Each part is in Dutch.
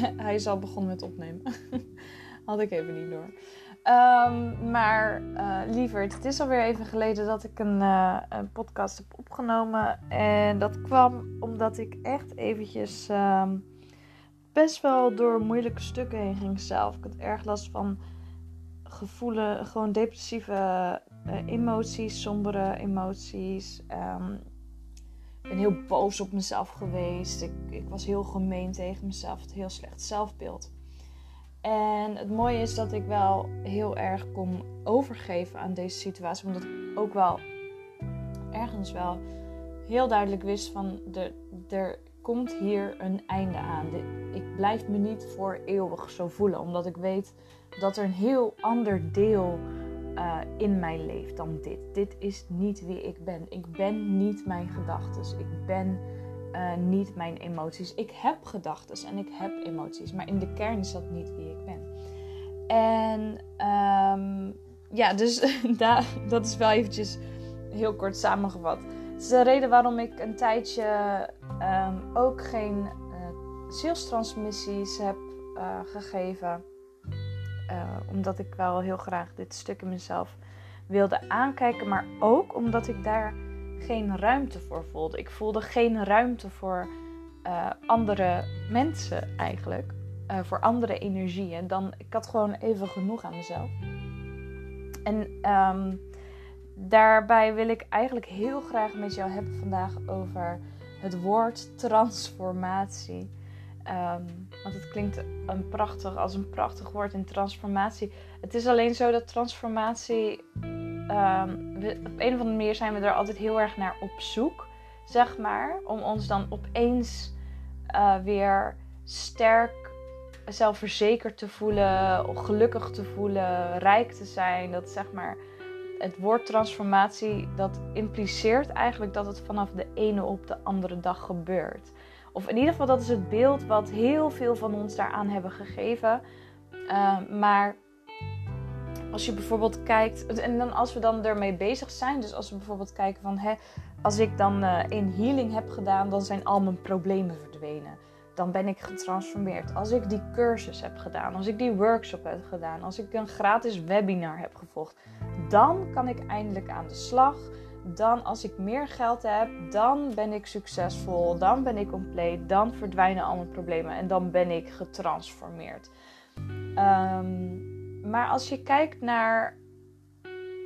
hij is al begonnen met opnemen. Had ik even niet door. Um, maar uh, het is alweer even geleden dat ik een, uh, een, podcast heb opgenomen. En dat kwam omdat ik echt eventjes um, best wel door moeilijke stukken heen ging zelf. Ik had erg last van gevoelen, gewoon depressieve uh, emoties, sombere emoties. Ik ben heel boos op mezelf geweest. Ik, ik was heel gemeen tegen mezelf. Het heel slecht zelfbeeld. En het mooie is dat ik wel heel erg kon overgeven aan deze situatie. Omdat ik ook wel ergens wel heel duidelijk wist van er, er komt hier een einde aan. Ik blijf me niet voor eeuwig zo voelen. Omdat ik weet dat er een heel ander deel uh, in mij leeft dan dit. Dit is niet wie ik ben. Ik ben niet mijn gedachten. Ik ben uh, niet mijn emoties. Ik heb gedachten en ik heb emoties, maar in de kern is dat niet wie ik ben. En um, ja, dus da dat is wel eventjes heel kort samengevat. Het is de reden waarom ik een tijdje um, ook geen uh, zielstransmissies heb gegeven. omdat ik wel heel graag dit stuk in mezelf wilde aankijken, maar ook omdat ik daar geen ruimte voor voelde. Ik voelde geen ruimte voor uh, andere mensen eigenlijk. Uh, voor andere energieën. Dan, ik had gewoon even genoeg aan mezelf. En um, daarbij wil ik eigenlijk heel graag met jou hebben vandaag over het woord transformatie. Um, want het klinkt een prachtig, als een prachtig woord in transformatie. Het is alleen zo dat transformatie um, op een of andere manier zijn we er altijd heel erg naar op zoek, zeg maar. Om ons dan opeens uh, weer sterk, zelfverzekerd te voelen, gelukkig te voelen, rijk te zijn. Dat zeg maar, het woord transformatie, dat impliceert eigenlijk dat het vanaf de ene op de andere dag gebeurt. Of in ieder geval, dat is het beeld wat heel veel van ons daaraan hebben gegeven. Uh, maar als je bijvoorbeeld kijkt, en dan als we dan ermee bezig zijn, dus als we bijvoorbeeld kijken van, hè, als ik dan uh, een healing heb gedaan, dan zijn al mijn problemen verdwenen. Dan ben ik getransformeerd. Als ik die cursus heb gedaan, als ik die workshop heb gedaan, als ik een gratis webinar heb gevolgd, dan kan ik eindelijk aan de slag. Dan, als ik meer geld heb, dan ben ik succesvol, dan ben ik compleet, dan verdwijnen al mijn problemen en dan ben ik getransformeerd. Um, maar als je kijkt naar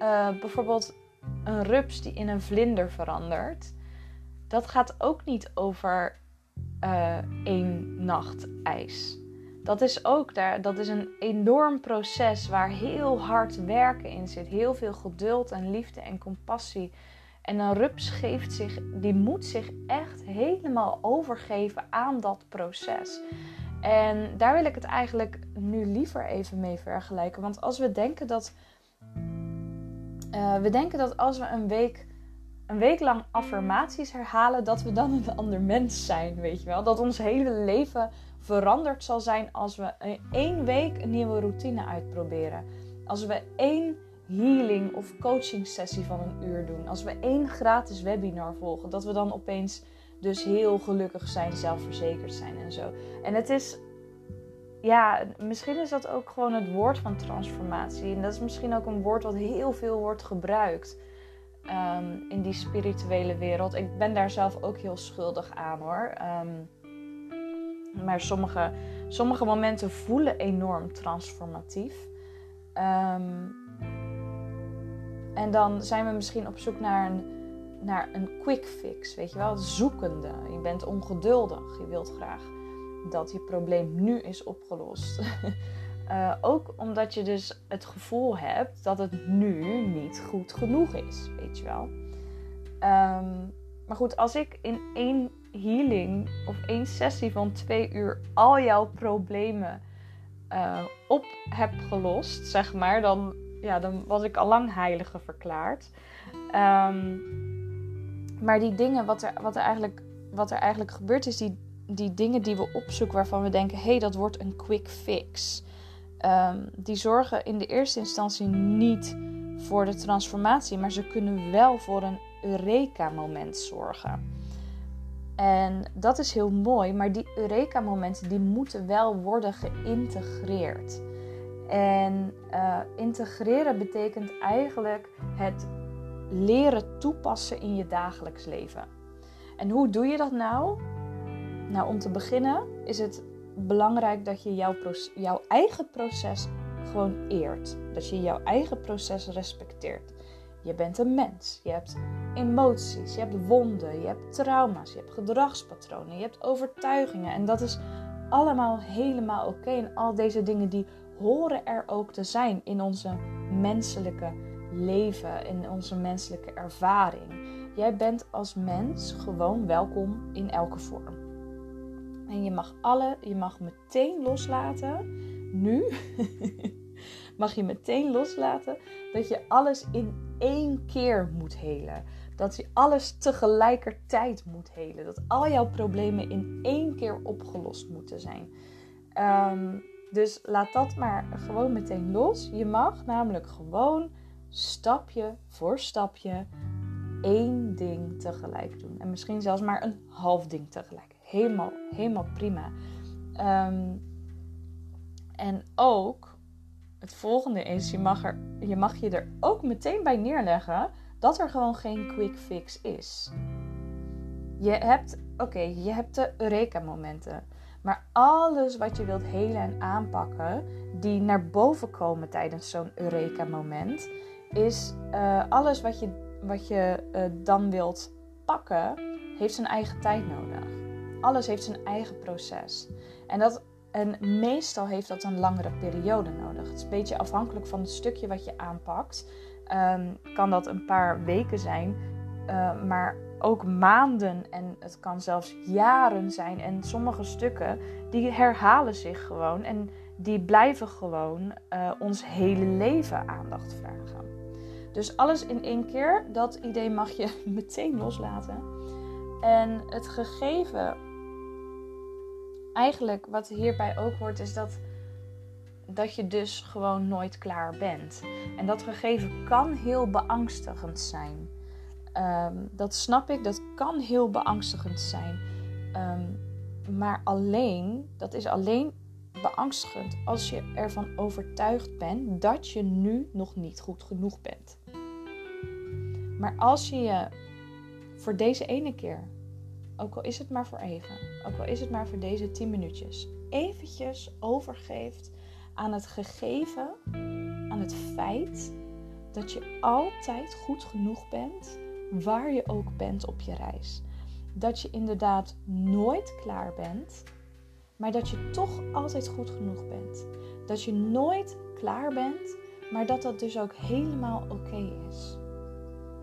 uh, bijvoorbeeld een rups die in een vlinder verandert, dat gaat ook niet over uh, één nacht ijs. Dat is ook daar, dat is een enorm proces waar heel hard werken in zit, heel veel geduld en liefde en compassie. En een rups geeft zich, die moet zich echt helemaal overgeven aan dat proces. En daar wil ik het eigenlijk nu liever even mee vergelijken. Want als we denken dat. Uh, we denken dat als we een week, een week lang affirmaties herhalen, dat we dan een ander mens zijn. Weet je wel? Dat ons hele leven veranderd zal zijn als we in één week een nieuwe routine uitproberen. Als we één healing of coaching sessie van een uur doen. Als we één gratis webinar volgen. Dat we dan opeens dus heel gelukkig zijn, zelfverzekerd zijn en zo. En het is, ja, misschien is dat ook gewoon het woord van transformatie. En dat is misschien ook een woord wat heel veel wordt gebruikt um, in die spirituele wereld. Ik ben daar zelf ook heel schuldig aan hoor. Um, maar sommige, sommige momenten voelen enorm transformatief. Um, en dan zijn we misschien op zoek naar een naar een quick fix, weet je wel, zoekende. Je bent ongeduldig, je wilt graag dat je probleem nu is opgelost. uh, ook omdat je dus het gevoel hebt dat het nu niet goed genoeg is, weet je wel. Um, maar goed, als ik in één healing of één sessie van twee uur al jouw problemen uh, op heb gelost, zeg maar, dan, ja, dan was ik al lang heilige verklaard. Um, maar die dingen, wat er, wat er, eigenlijk, wat er eigenlijk gebeurt, is die, die dingen die we opzoeken waarvan we denken: hé, hey, dat wordt een quick fix. Um, die zorgen in de eerste instantie niet voor de transformatie, maar ze kunnen wel voor een Eureka-moment zorgen. En dat is heel mooi, maar die Eureka-momenten die moeten wel worden geïntegreerd. En uh, integreren betekent eigenlijk het leren toepassen in je dagelijks leven. En hoe doe je dat nou? Nou, om te beginnen is het belangrijk dat je jouw, jouw eigen proces gewoon eert. Dat je jouw eigen proces respecteert. Je bent een mens. Je hebt emoties, je hebt wonden, je hebt trauma's, je hebt gedragspatronen, je hebt overtuigingen. En dat is allemaal helemaal oké. En al deze dingen die horen er ook te zijn in onze menselijke leven, in onze menselijke ervaring. Jij bent als mens gewoon welkom in elke vorm. En je mag alle, je mag meteen loslaten, nu, mag je meteen loslaten dat je alles in één keer moet helen. Dat je alles tegelijkertijd moet helen. Dat al jouw problemen in één keer opgelost moeten zijn. Ehm, dus laat dat maar gewoon meteen los. Je mag namelijk gewoon stapje voor stapje één ding tegelijk doen. En misschien zelfs maar een half ding tegelijk. Helemaal, helemaal prima. Ehm, en ook, het volgende is, je mag, er, je mag je er ook meteen bij neerleggen dat er gewoon geen quick fix is. Je hebt, oké, je hebt de Eureka-momenten. Maar alles wat je wilt helen en aanpakken, die naar boven komen tijdens zo'n Eureka-moment, is uh, alles wat je, wat je uh, dan wilt pakken, heeft zijn eigen tijd nodig. Alles heeft zijn eigen proces. En, dat, en meestal heeft dat een langere periode nodig. Het is een beetje afhankelijk van het stukje wat je aanpakt. Um, kan dat een paar weken zijn, uh, maar ook maanden en het kan zelfs jaren zijn. En sommige stukken die herhalen zich gewoon en die blijven gewoon uh, ons hele leven aandacht vragen. Dus alles in één keer, dat idee mag je meteen loslaten. En het gegeven, eigenlijk wat hierbij ook hoort, is dat, dat je dus gewoon nooit klaar bent. En dat gegeven kan heel beangstigend zijn. Um, dat snap ik, dat kan heel beangstigend zijn. Um, maar alleen, dat is alleen beangstigend als je ervan overtuigd bent dat je nu nog niet goed genoeg bent. Maar als je je voor deze ene keer, ook al is het maar voor even, ook al is het maar voor deze 10 minuutjes, eventjes overgeeft aan het gegeven, aan het feit dat je altijd goed genoeg bent, waar je ook bent op je reis. Dat je inderdaad nooit klaar bent, maar dat je toch altijd goed genoeg bent. Dat je nooit klaar bent, maar dat dat dus ook helemaal oké is.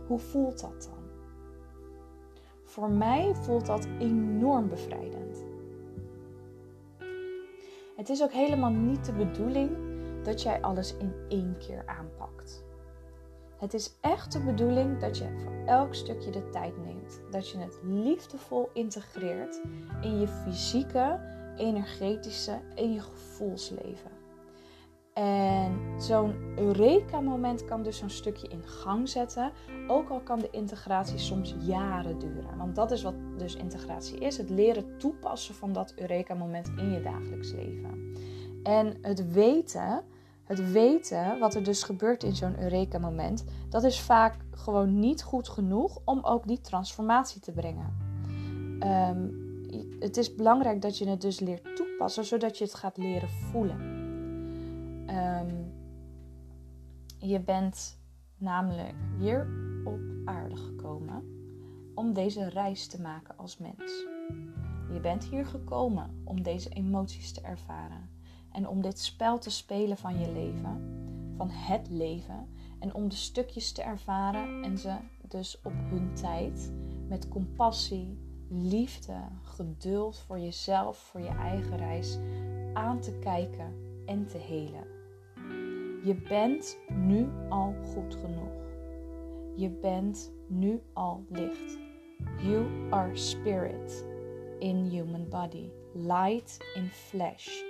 Hoe voelt dat dan? Voor mij voelt dat enorm bevrijdend. Het is ook helemaal niet de bedoeling dat jij alles in één keer aanpakt. Het is echt de bedoeling dat je voor elk stukje de tijd neemt. Dat je het liefdevol integreert in je fysieke, energetische en je gevoelsleven. En zo'n Eureka-moment kan dus zo'n stukje in gang zetten. Ook al kan de integratie soms jaren duren. Want dat is wat dus integratie is: het leren toepassen van dat Eureka-moment in je dagelijks leven. En het weten, het weten wat er dus gebeurt in zo'n Eureka-moment, dat is vaak gewoon niet goed genoeg om ook die transformatie te brengen. Um, het is belangrijk dat je het dus leert toepassen, zodat je het gaat leren voelen. Um, je bent namelijk hier op aarde gekomen om deze reis te maken als mens. Je bent hier gekomen om deze emoties te ervaren en om dit spel te spelen van je leven, van het leven, en om de stukjes te ervaren en ze dus op hun tijd met compassie, liefde, geduld voor jezelf, voor je eigen reis aan te kijken en te helen. Je bent nu al goed genoeg. Je bent nu al licht. You are spirit in human body, light in flesh.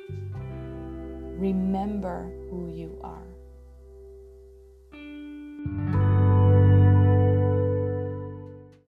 Remember who you are.